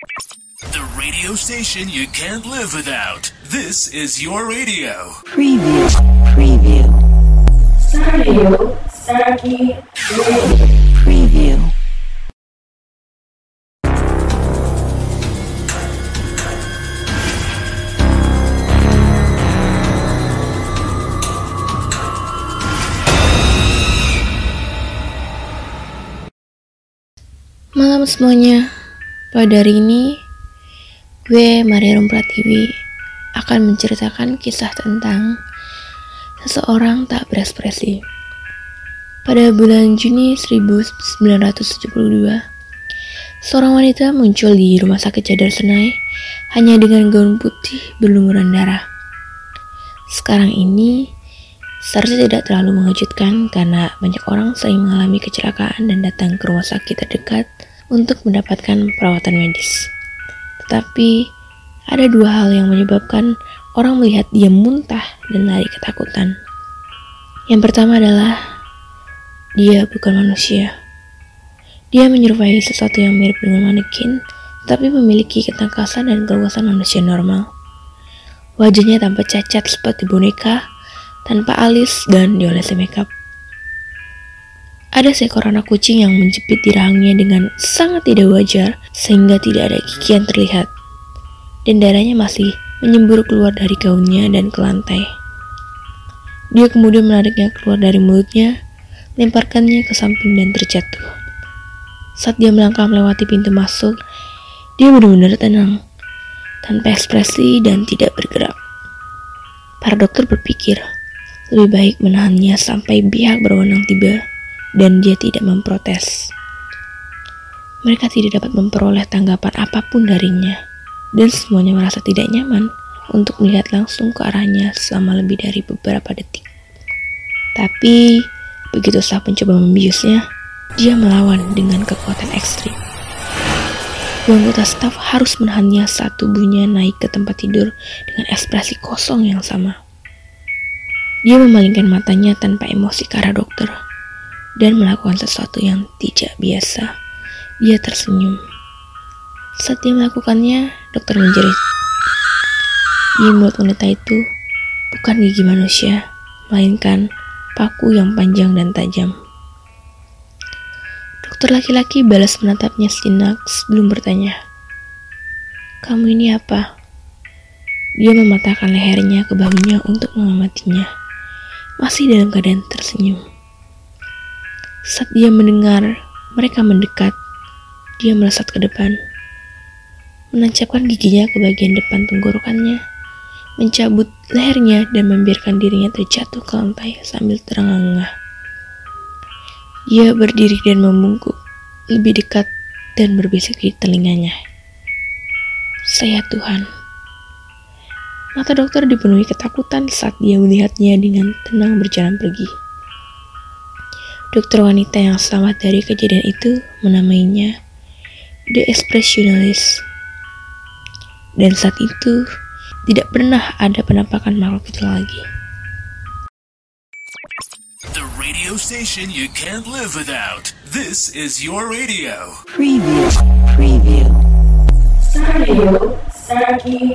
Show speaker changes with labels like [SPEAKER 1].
[SPEAKER 1] The radio station you can't live without. This is your radio.
[SPEAKER 2] Preview. Preview.
[SPEAKER 3] Radio Saki
[SPEAKER 2] Preview.
[SPEAKER 4] Malam semuanya, pada hari ini gue Maria Pratiwi akan menceritakan kisah tentang seseorang tak berekspresi. Pada bulan Juni 1972, seorang wanita muncul di rumah sakit Jadar Senai hanya dengan gaun putih berlumuran darah. Sekarang ini seharusnya tidak terlalu mengejutkan karena banyak orang sering mengalami kecelakaan dan datang ke rumah sakit terdekat untuk mendapatkan perawatan medis. Tetapi ada dua hal yang menyebabkan orang melihat dia muntah dan lari ketakutan. Yang pertama adalah dia bukan manusia. Dia menyerupai sesuatu yang mirip dengan manekin, tapi memiliki ketangkasan dan keluasan manusia normal. Wajahnya tampak cacat seperti boneka, tanpa alis dan diolesi makeup. Ada seekor anak kucing yang menjepit di rahangnya dengan sangat tidak wajar sehingga tidak ada gigi yang terlihat. Dan darahnya masih menyembur keluar dari gaunnya dan ke lantai. Dia kemudian menariknya keluar dari mulutnya, lemparkannya ke samping dan terjatuh. Saat dia melangkah melewati pintu masuk, dia benar-benar tenang, tanpa ekspresi dan tidak bergerak. Para dokter berpikir, lebih baik menahannya sampai pihak berwenang tiba dan dia tidak memprotes. Mereka tidak dapat memperoleh tanggapan apa pun darinya, dan semuanya merasa tidak nyaman untuk melihat langsung ke arahnya selama lebih dari beberapa detik. Tapi, begitu saat mencoba membiusnya, dia melawan dengan kekuatan ekstrim. Anggota staf harus menahannya saat tubuhnya naik ke tempat tidur dengan ekspresi kosong yang sama. Dia memalingkan matanya tanpa emosi ke arah dokter dan melakukan sesuatu yang tidak biasa. Dia tersenyum. Saat dia melakukannya, dokter menjerit. Di mulut wanita itu bukan gigi manusia, melainkan paku yang panjang dan tajam. Dokter laki-laki balas menatapnya sejenak sebelum bertanya, "Kamu ini apa?" Dia mematahkan lehernya ke bahunya untuk mengamatinya, masih dalam keadaan tersenyum. Saat dia mendengar mereka mendekat, dia melesat ke depan, menancapkan giginya ke bagian depan tenggorokannya, mencabut lehernya dan membiarkan dirinya terjatuh ke lantai sambil terengah-engah. Dia berdiri dan membungkuk lebih dekat dan berbisik di telinganya. Saya Tuhan. Mata dokter dipenuhi ketakutan saat dia melihatnya dengan tenang berjalan pergi. Dokter wanita yang selamat dari kejadian itu menamainya The Expressionist. Dan saat itu tidak pernah ada penampakan makhluk itu lagi.
[SPEAKER 1] The radio station you can't live without. This is your radio.
[SPEAKER 2] Preview. Preview.
[SPEAKER 3] Radio Saki.